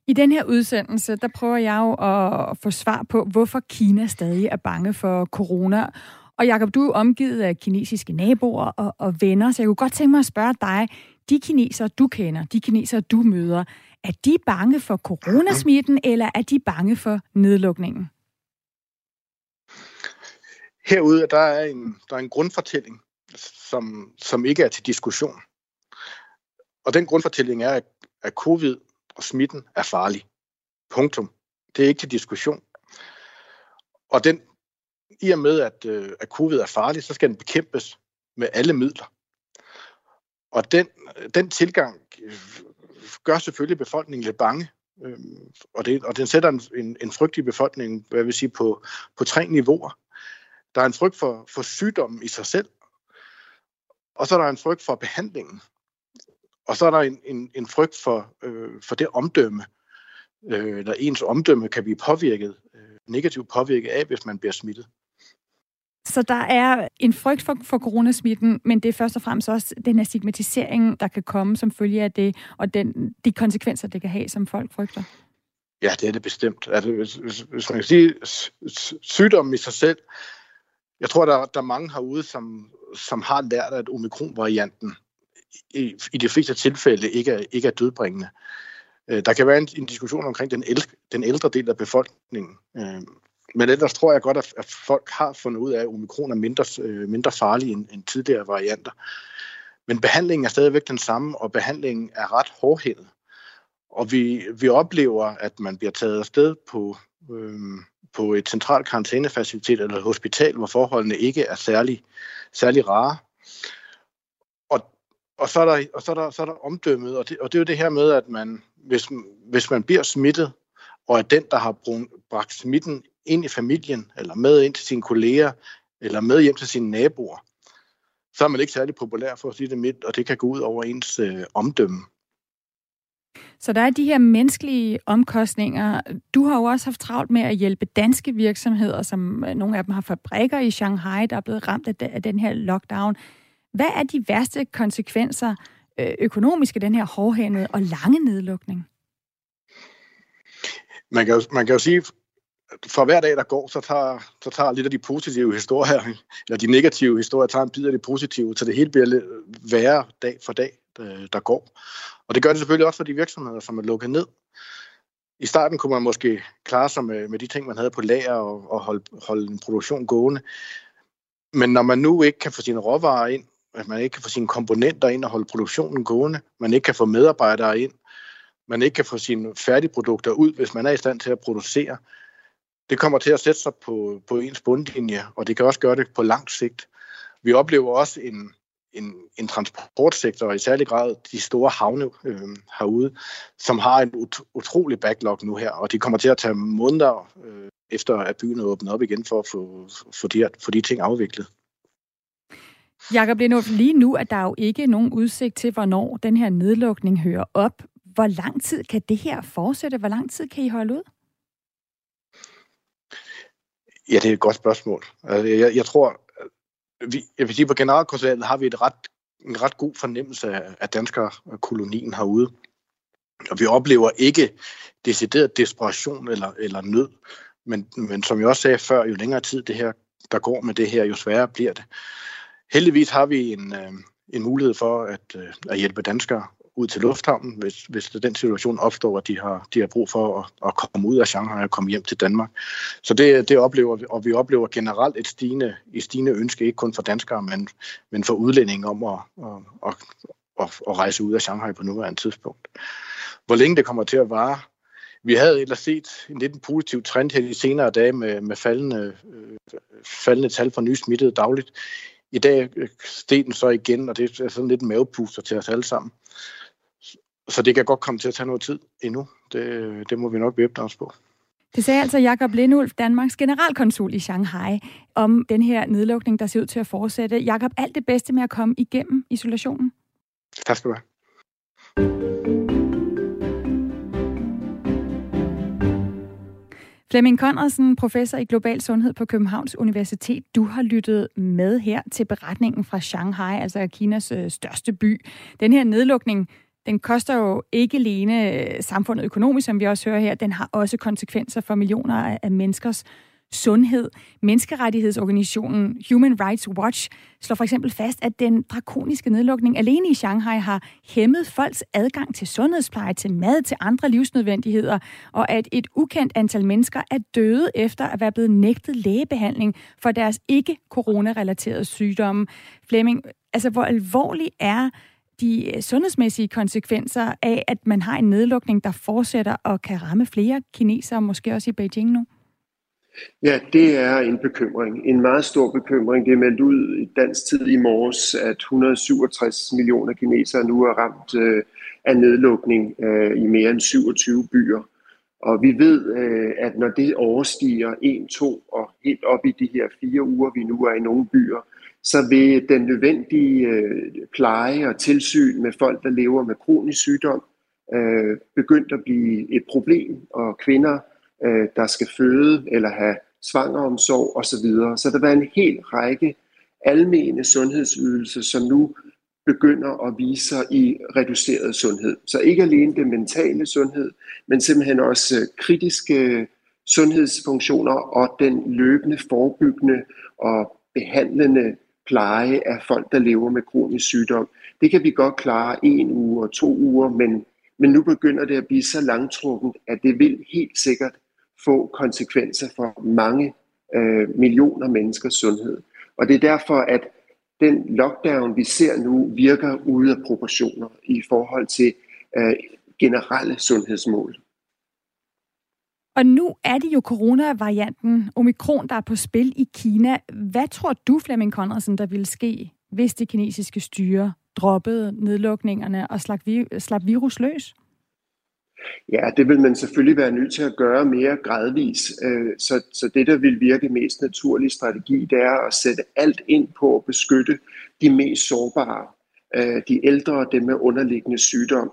I den her udsendelse, der prøver jeg jo at få svar på, hvorfor Kina stadig er bange for corona. Og Jakob, du er omgivet af kinesiske naboer og, og venner, så jeg kunne godt tænke mig at spørge dig, de kinesere, du kender, de kinesere, du møder, er de bange for coronasmitten, eller er de bange for nedlukningen? Herude der er en, der er en grundfortælling, som, som ikke er til diskussion. Og den grundfortælling er, at, at covid og smitten er farlig. Punktum. Det er ikke til diskussion. Og den, i og med, at, at covid er farlig, så skal den bekæmpes med alle midler. Og den, den tilgang gør selvfølgelig befolkningen lidt bange. Øhm, og, det, og den sætter en, en, en frygt i befolkningen, hvad jeg vil sige, på, på tre niveauer. Der er en frygt for, for sygdommen i sig selv, og så er der en frygt for behandlingen, og så er der en, en, en frygt for, øh, for det omdømme, øh, når ens omdømme kan blive påvirket, øh, negativt påvirket af, hvis man bliver smittet. Så der er en frygt for, for coronasmitten, men det er først og fremmest også den her stigmatisering, der kan komme som følge af det, og den, de konsekvenser, det kan have, som folk frygter. Ja, det er det bestemt. Altså, hvis, hvis, hvis man kan sige, sygdommen i sig selv, jeg tror, der, der er mange herude, som, som har lært, at omikron-varianten i, i de fleste tilfælde ikke er, ikke er dødbringende. Øh, der kan være en, en diskussion omkring den ældre, den ældre del af befolkningen, øh, men ellers tror jeg godt, at folk har fundet ud af, at omikron er mindre, øh, mindre farlig end, end tidligere varianter. Men behandlingen er stadigvæk den samme, og behandlingen er ret hårdhændet. Og vi, vi oplever, at man bliver taget afsted på, øh, på et centralt karantænefacilitet eller et hospital, hvor forholdene ikke er særlig, særlig rare. Og, og, så er der, og så er der, så er der omdømmet, og det, og det er jo det her med, at man, hvis, hvis man bliver smittet, og at den, der har bragt smitten ind i familien, eller med ind til sine kolleger, eller med hjem til sine naboer, så er man ikke særlig populær for at sige det midt, og det kan gå ud over ens øh, omdømme. Så der er de her menneskelige omkostninger. Du har jo også haft travlt med at hjælpe danske virksomheder, som øh, nogle af dem har fabrikker i Shanghai, der er blevet ramt af den her lockdown. Hvad er de værste konsekvenser øh, økonomisk af den her hårdhændede og lange nedlukning? Man kan, jo, man kan jo sige, for hver dag, der går, så tager, så tager lidt af de positive historier, eller de negative historier, tager en bid af det positive, så det hele bliver lidt værre dag for dag, der går. Og det gør det selvfølgelig også for de virksomheder, som er lukket ned. I starten kunne man måske klare sig med, med de ting, man havde på lager og, og holde, holde en produktion gående. Men når man nu ikke kan få sine råvarer ind, at man ikke kan få sine komponenter ind og holde produktionen gående, man ikke kan få medarbejdere ind, man ikke kan få sine færdigprodukter ud, hvis man er i stand til at producere, det kommer til at sætte sig på, på ens bundlinje, og det kan også gøre det på lang sigt. Vi oplever også en, en, en transportsektor, og i særlig grad de store havne øh, herude, som har en ut- utrolig backlog nu her, og de kommer til at tage måneder øh, efter, at byen er åbnet op igen for at få, for de, for de ting afviklet. Jakob Lindhoff, lige nu er der jo ikke nogen udsigt til, hvornår den her nedlukning hører op. Hvor lang tid kan det her fortsætte? Hvor lang tid kan I holde ud? Ja, det er et godt spørgsmål. Altså, jeg, jeg tror, vi, jeg vil sige, på generalkonsulatet har vi et ret, en ret god fornemmelse af, af danskerkolonien herude. Og vi oplever ikke decideret desperation eller, eller nød. Men, men som jeg også sagde før, jo længere tid det her, der går med det her, jo sværere bliver det. Heldigvis har vi en, øh, en mulighed for at, øh, at hjælpe danskere ud til lufthavnen, hvis, hvis den situation opstår, at de har, de har brug for at, at komme ud af Shanghai og komme hjem til Danmark. Så det, det oplever vi, og vi oplever generelt et stigende, et stigende ønske, ikke kun for danskere, men, men for udlændinge om at, at, at, at, at rejse ud af Shanghai på nuværende tidspunkt. Hvor længe det kommer til at vare, vi havde ellers set en lidt positiv trend her de senere dage med, med faldende, øh, faldende tal for nye smittede dagligt. I dag øh, steg den så igen, og det er sådan lidt en mavepuster til os alle sammen. Så det kan godt komme til at tage noget tid endnu. Det, det må vi nok bevæbne os på. Det sagde altså Jakob Lindulf, Danmarks generalkonsul i Shanghai, om den her nedlukning, der ser ud til at fortsætte. Jakob, alt det bedste med at komme igennem isolationen. Tak skal du have. Flemming Conradsen, professor i global sundhed på Københavns Universitet. Du har lyttet med her til beretningen fra Shanghai, altså Kinas øh, største by. Den her nedlukning den koster jo ikke alene øh, samfundet økonomisk, som vi også hører her, den har også konsekvenser for millioner af menneskers sundhed. Menneskerettighedsorganisationen Human Rights Watch slår for eksempel fast, at den drakoniske nedlukning alene i Shanghai har hæmmet folks adgang til sundhedspleje, til mad, til andre livsnødvendigheder, og at et ukendt antal mennesker er døde efter at være blevet nægtet lægebehandling for deres ikke coronarelaterede sygdomme. Flemming, altså hvor alvorlig er de øh, sundhedsmæssige konsekvenser af, at man har en nedlukning, der fortsætter og kan ramme flere kinesere, måske også i Beijing nu? Ja, det er en bekymring. En meget stor bekymring. Det er meldt ud i dansk tid i morges, at 167 millioner kinesere nu er ramt øh, af nedlukning øh, i mere end 27 byer. Og vi ved, øh, at når det overstiger 1, 2 og helt op i de her fire uger, vi nu er i nogle byer, så vil den nødvendige øh, pleje og tilsyn med folk, der lever med kronisk sygdom, øh, begyndt at blive et problem, og kvinder, øh, der skal føde eller have svangeromsorg osv. Så der var en hel række almene sundhedsydelser, som nu begynder at vise sig i reduceret sundhed. Så ikke alene det mentale sundhed, men simpelthen også øh, kritiske sundhedsfunktioner og den løbende forebyggende og behandlende pleje af folk, der lever med kronisk sygdom. Det kan vi godt klare en uge og to uger, men, men nu begynder det at blive så langtrukket, at det vil helt sikkert få konsekvenser for mange øh, millioner menneskers sundhed. Og det er derfor, at den lockdown, vi ser nu, virker ude af proportioner i forhold til øh, generelle sundhedsmål. Og nu er det jo coronavarianten omikron, der er på spil i Kina. Hvad tror du, Flemming Conradsen, der ville ske, hvis det kinesiske styre droppede nedlukningerne og slap, slap virus løs? Ja, det vil man selvfølgelig være nødt til at gøre mere gradvis. Øh, så, så det, der vil virke mest naturlig strategi, det er at sætte alt ind på at beskytte de mest sårbare, øh, de ældre og dem med underliggende sygdom.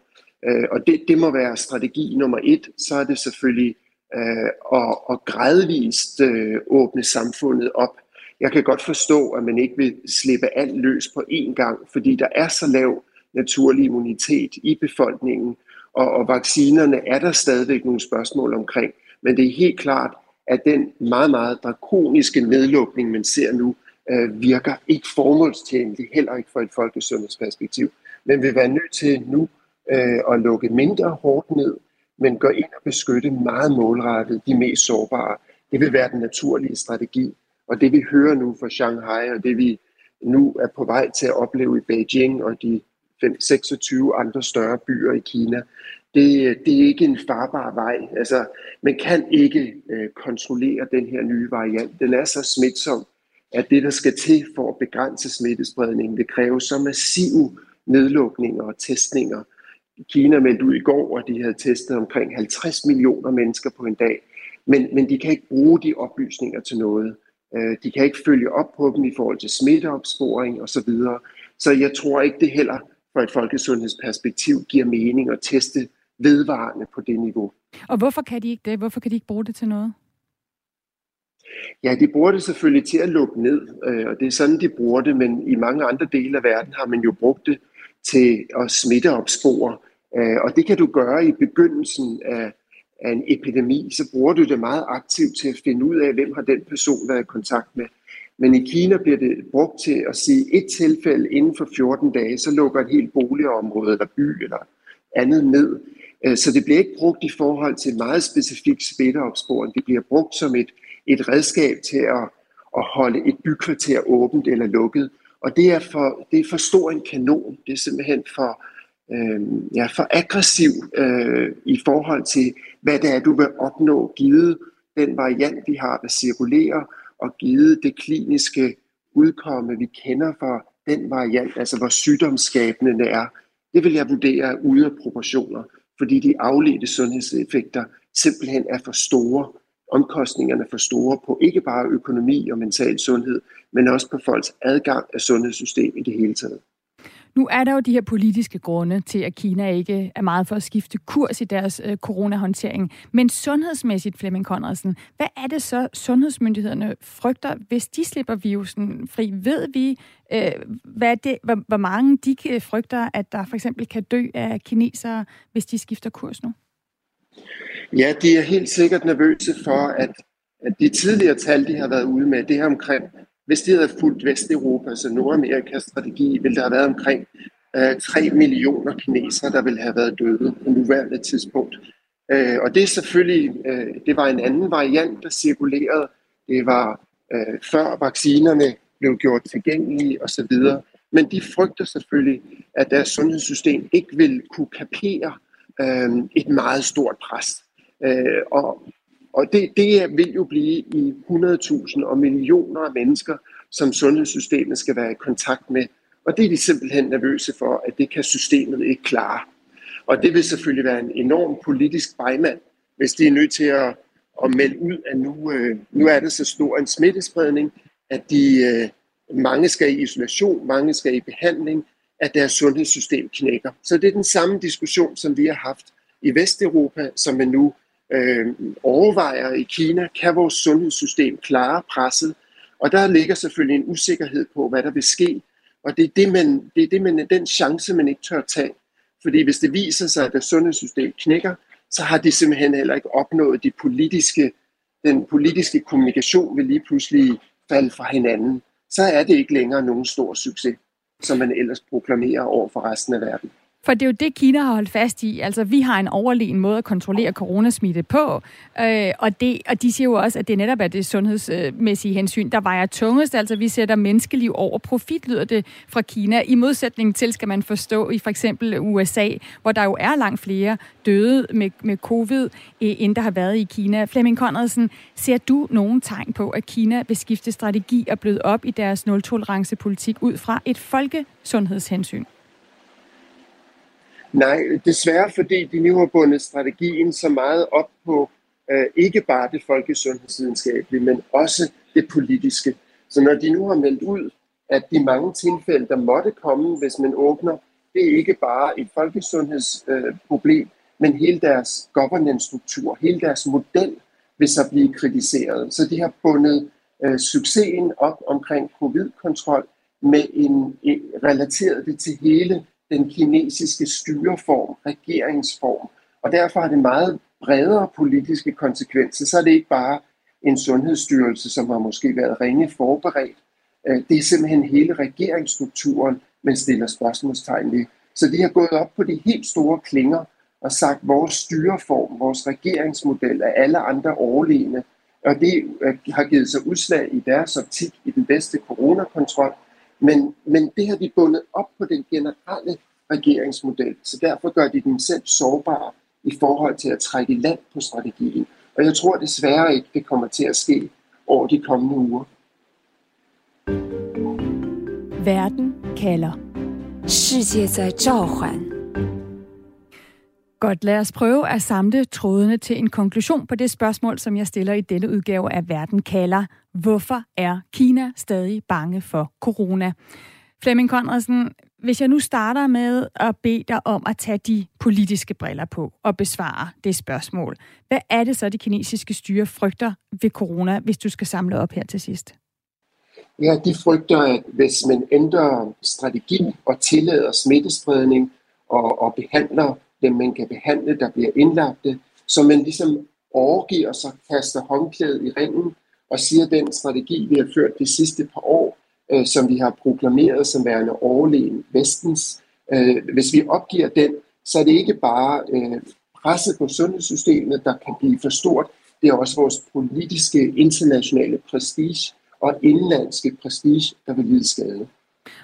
Øh, og det, det må være strategi nummer et. Så er det selvfølgelig øh, og, og gradvist øh, åbne samfundet op. Jeg kan godt forstå, at man ikke vil slippe alt løs på én gang, fordi der er så lav naturlig immunitet i befolkningen, og, og vaccinerne er der stadigvæk nogle spørgsmål omkring. Men det er helt klart, at den meget, meget drakoniske nedlukning, man ser nu, øh, virker ikke formålstjenligt, heller ikke fra et folkesundhedsperspektiv. Men vil være nødt til nu øh, at lukke mindre hårdt ned, men gå ind og beskytte meget målrettet de mest sårbare. Det vil være den naturlige strategi. Og det vi hører nu fra Shanghai, og det vi nu er på vej til at opleve i Beijing og de 26 andre større byer i Kina. Det, det er ikke en farbar vej. Altså, man kan ikke øh, kontrollere den her nye variant. Den er så smitsom, at det, der skal til for at begrænse smittespredningen, det kræver så massive nedlukninger og testninger. Kina meldte ud i går, at de havde testet omkring 50 millioner mennesker på en dag. Men, men de kan ikke bruge de oplysninger til noget. Øh, de kan ikke følge op på dem i forhold til smitteopsporing osv. Så, så jeg tror ikke, det heller for et folkesundhedsperspektiv giver mening at teste vedvarende på det niveau. Og hvorfor kan de ikke det? Hvorfor kan de ikke bruge det til noget? Ja, de bruger det selvfølgelig til at lukke ned, øh, og det er sådan, de bruger det, men i mange andre dele af verden har man jo brugt det til at smitteopspore, øh, og det kan du gøre i begyndelsen af, af en epidemi, så bruger du det meget aktivt til at finde ud af, hvem har den person været i kontakt med. Men i Kina bliver det brugt til at sige et tilfælde inden for 14 dage, så lukker et helt boligområde eller by eller andet ned. Øh, så det bliver ikke brugt i forhold til meget specifik smitteopsporing. Det bliver brugt som et, et redskab til at, at holde et bykvarter åbent eller lukket. Og det er for, det er for stor en kanon. Det er simpelthen for, øh, ja, for aggressiv øh, i forhold til, hvad det er, du vil opnå, givet den variant, vi har, der cirkulerer, og givet det kliniske udkomme, vi kender for den variant, altså hvor sygdomsskabende det er, det vil jeg vurdere ude af proportioner, fordi de afledte sundhedseffekter simpelthen er for store. Omkostningerne er for store på ikke bare økonomi og mental sundhed, men også på folks adgang af sundhedssystemet i det hele taget. Nu er der jo de her politiske grunde til, at Kina ikke er meget for at skifte kurs i deres øh, coronahåndtering. Men sundhedsmæssigt, Flemming Conradsen, hvad er det så, sundhedsmyndighederne frygter, hvis de slipper virusen fri? Ved vi, øh, hvad det, hvor, hvor mange de øh, frygter, at der for eksempel kan dø af kinesere, hvis de skifter kurs nu? Ja, de er helt sikkert nervøse for, at, at de tidligere tal, de har været ude med, det her omkring hvis de havde fulgt Vesteuropa, altså Nordamerikas strategi, ville der have været omkring øh, 3 millioner kinesere, der ville have været døde på nuværende tidspunkt. Øh, og det er selvfølgelig, øh, det var en anden variant, der cirkulerede. Det var øh, før vaccinerne blev gjort tilgængelige osv. Men de frygter selvfølgelig, at deres sundhedssystem ikke vil kunne kapere øh, et meget stort pres. Øh, og og det, det vil jo blive i 100.000 og millioner af mennesker, som sundhedssystemet skal være i kontakt med. Og det er de simpelthen nervøse for, at det kan systemet ikke klare. Og det vil selvfølgelig være en enorm politisk bejmand, hvis de er nødt til at, at melde ud, at nu, øh, nu er det så stor en smittespredning, at de, øh, mange skal i isolation, mange skal i behandling, at deres sundhedssystem knækker. Så det er den samme diskussion, som vi har haft i Vesteuropa, som man nu øh, overvejer i Kina, kan vores sundhedssystem klare presset? Og der ligger selvfølgelig en usikkerhed på, hvad der vil ske. Og det er, det, man, det er det, man, den chance, man ikke tør tage. Fordi hvis det viser sig, at det sundhedssystem knækker, så har de simpelthen heller ikke opnået de politiske, den politiske kommunikation vil lige pludselig falde fra hinanden. Så er det ikke længere nogen stor succes, som man ellers proklamerer over for resten af verden. For det er jo det, Kina har holdt fast i. Altså, vi har en overlegen måde at kontrollere coronasmitte på, øh, og, det, og de siger jo også, at det netop er det sundhedsmæssige hensyn, der vejer tungest. Altså, vi sætter menneskeliv over profit, lyder det fra Kina. I modsætning til, skal man forstå, i for eksempel USA, hvor der jo er langt flere døde med, med covid, øh, end der har været i Kina. Flemming Conradsen, ser du nogen tegn på, at Kina vil skifte strategi og bløde op i deres nul-tolerance-politik ud fra et folkesundhedshensyn? Nej, desværre fordi de nu har bundet strategien så meget op på øh, ikke bare det folkesundhedsvidenskabelige, men også det politiske. Så når de nu har meldt ud, at de mange tilfælde, der måtte komme, hvis man åbner, det er ikke bare et folkesundhedsproblem, øh, men hele deres governance-struktur, hele deres model vil så blive kritiseret. Så de har bundet øh, succesen op omkring covid-kontrol med en, en relateret det til hele den kinesiske styreform, regeringsform. Og derfor har det meget bredere politiske konsekvenser. Så er det ikke bare en sundhedsstyrelse, som har måske været ringe forberedt. Øh, det er simpelthen hele regeringsstrukturen, man stiller spørgsmålstegn ved. Så de har gået op på de helt store klinger og sagt, at vores styreform, vores regeringsmodel er alle andre overlegne. Og det øh, har givet sig udslag i deres optik i den bedste coronakontrol, men, men det har de bundet op på den generelle regeringsmodel, så derfor gør de den selv sårbare i forhold til at trække land på strategien. Og jeg tror desværre ikke, det kommer til at ske over de kommende uger. Verden kalder. 世界在召唤。 Godt, lad os prøve at samle trådene til en konklusion på det spørgsmål, som jeg stiller i denne udgave af Verden kalder. Hvorfor er Kina stadig bange for corona? Flemming Conradsen, hvis jeg nu starter med at bede dig om at tage de politiske briller på og besvare det spørgsmål. Hvad er det så, de kinesiske styre frygter ved corona, hvis du skal samle op her til sidst? Ja, de frygter, at hvis man ændrer strategi og tillader smittespredning og, og behandler dem, man kan behandle, der bliver indlagte, så man ligesom overgiver sig, kaster håndklædet i ringen og siger, at den strategi, vi har ført de sidste par år, øh, som vi har proklameret som værende overlegen vestens, øh, hvis vi opgiver den, så er det ikke bare øh, presset på sundhedssystemet, der kan blive for stort, det er også vores politiske internationale prestige og indlandske prestige, der vil lide skade.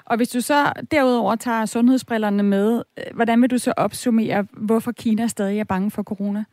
Og hvis du så derudover tager sundhedsbrillerne med, øh, hvordan vil du så opsummere, hvorfor Kina stadig er bange for corona?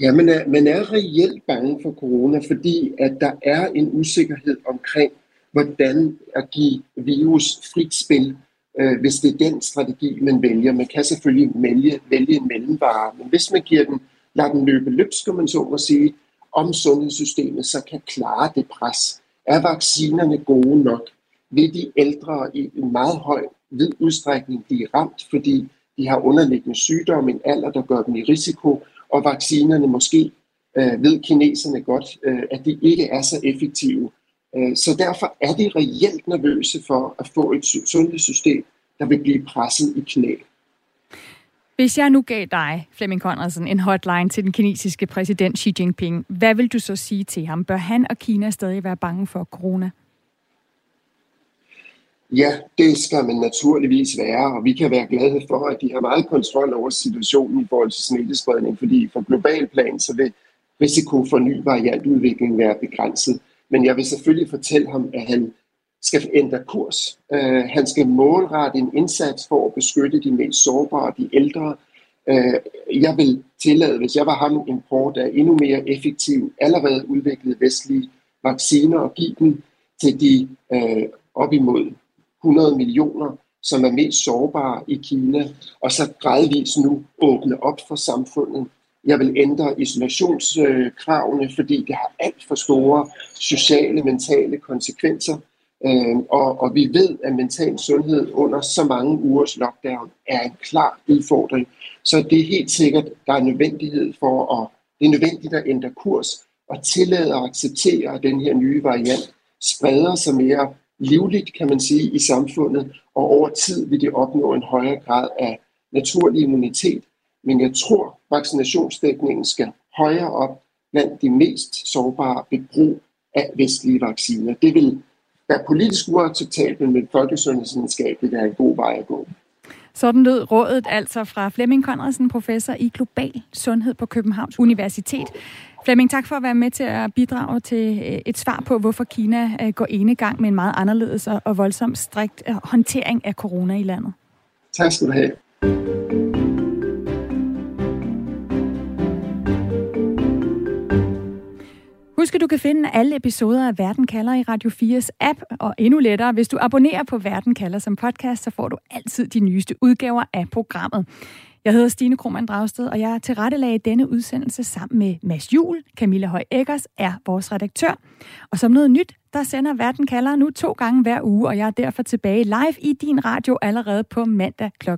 Ja, man er, man er reelt bange for corona, fordi at der er en usikkerhed omkring, hvordan at give virus frit spil, øh, hvis det er den strategi, man vælger. Man kan selvfølgelig vælge, vælge en mellemvare, men hvis man giver den, lader den løbe løbsk, man så må sige, om sundhedssystemet, så kan klare det pres. Er vaccinerne gode nok? Vil de ældre i en meget høj vid udstrækning blive ramt, fordi de har underliggende sygdomme, en alder, der gør dem i risiko, og vaccinerne måske øh, ved kineserne godt, øh, at de ikke er så effektive. Øh, så derfor er de reelt nervøse for at få et sundhedssystem, der vil blive presset i knæ. Hvis jeg nu gav dig, Flemming Conradsen, en hotline til den kinesiske præsident Xi Jinping, hvad vil du så sige til ham? Bør han og Kina stadig være bange for corona? Ja, det skal man naturligvis være, og vi kan være glade for, at de har meget kontrol over situationen i forhold til smittespredning, fordi for global plan, så vil risiko for ny variantudvikling være begrænset. Men jeg vil selvfølgelig fortælle ham, at han skal ændre kurs. Uh, han skal målrette en indsats for at beskytte de mest sårbare, de ældre. Uh, jeg vil tillade, hvis jeg var ham, import af endnu mere effektiv, allerede udviklede vestlige vacciner og give dem til de uh, op imod 100 millioner, som er mest sårbare i Kina, og så gradvist nu åbne op for samfundet. Jeg vil ændre isolationskravene, øh, fordi det har alt for store sociale, mentale konsekvenser. Øh, og, og vi ved, at mental sundhed under så mange ugers lockdown er en klar udfordring. Så det er helt sikkert, der er nødvendighed for at, det er nødvendigt at ændre kurs og tillade og acceptere, at den her nye variant spreder sig mere livligt, kan man sige, i samfundet, og over tid vil det opnå en højere grad af naturlig immunitet. Men jeg tror, vaccinationsdækningen skal højere op blandt de mest sårbare ved brug af vestlige vacciner. Det vil være politisk uacceptabelt, men folkesundhedsvidenskabeligt er en god vej at gå. Sådan lød rådet altså fra Flemming Conradsen, professor i global sundhed på Københavns Universitet. Flemming, tak for at være med til at bidrage til øh, et svar på, hvorfor Kina øh, går ene gang med en meget anderledes og voldsom strikt øh, håndtering af corona i landet. Tak skal du have. Husk, at du kan finde alle episoder af Verden kalder i Radio 4's app, og endnu lettere, hvis du abonnerer på Verden kalder som podcast, så får du altid de nyeste udgaver af programmet. Jeg hedder Stine Krohmann Dragsted, og jeg tilrettelagde denne udsendelse sammen med Mads Jul. Camilla Høj Eggers er vores redaktør. Og som noget nyt, der sender Verden kalder nu to gange hver uge, og jeg er derfor tilbage live i din radio allerede på mandag kl. 10.05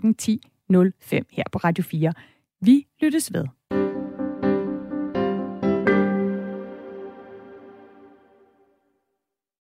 her på Radio 4. Vi lyttes ved.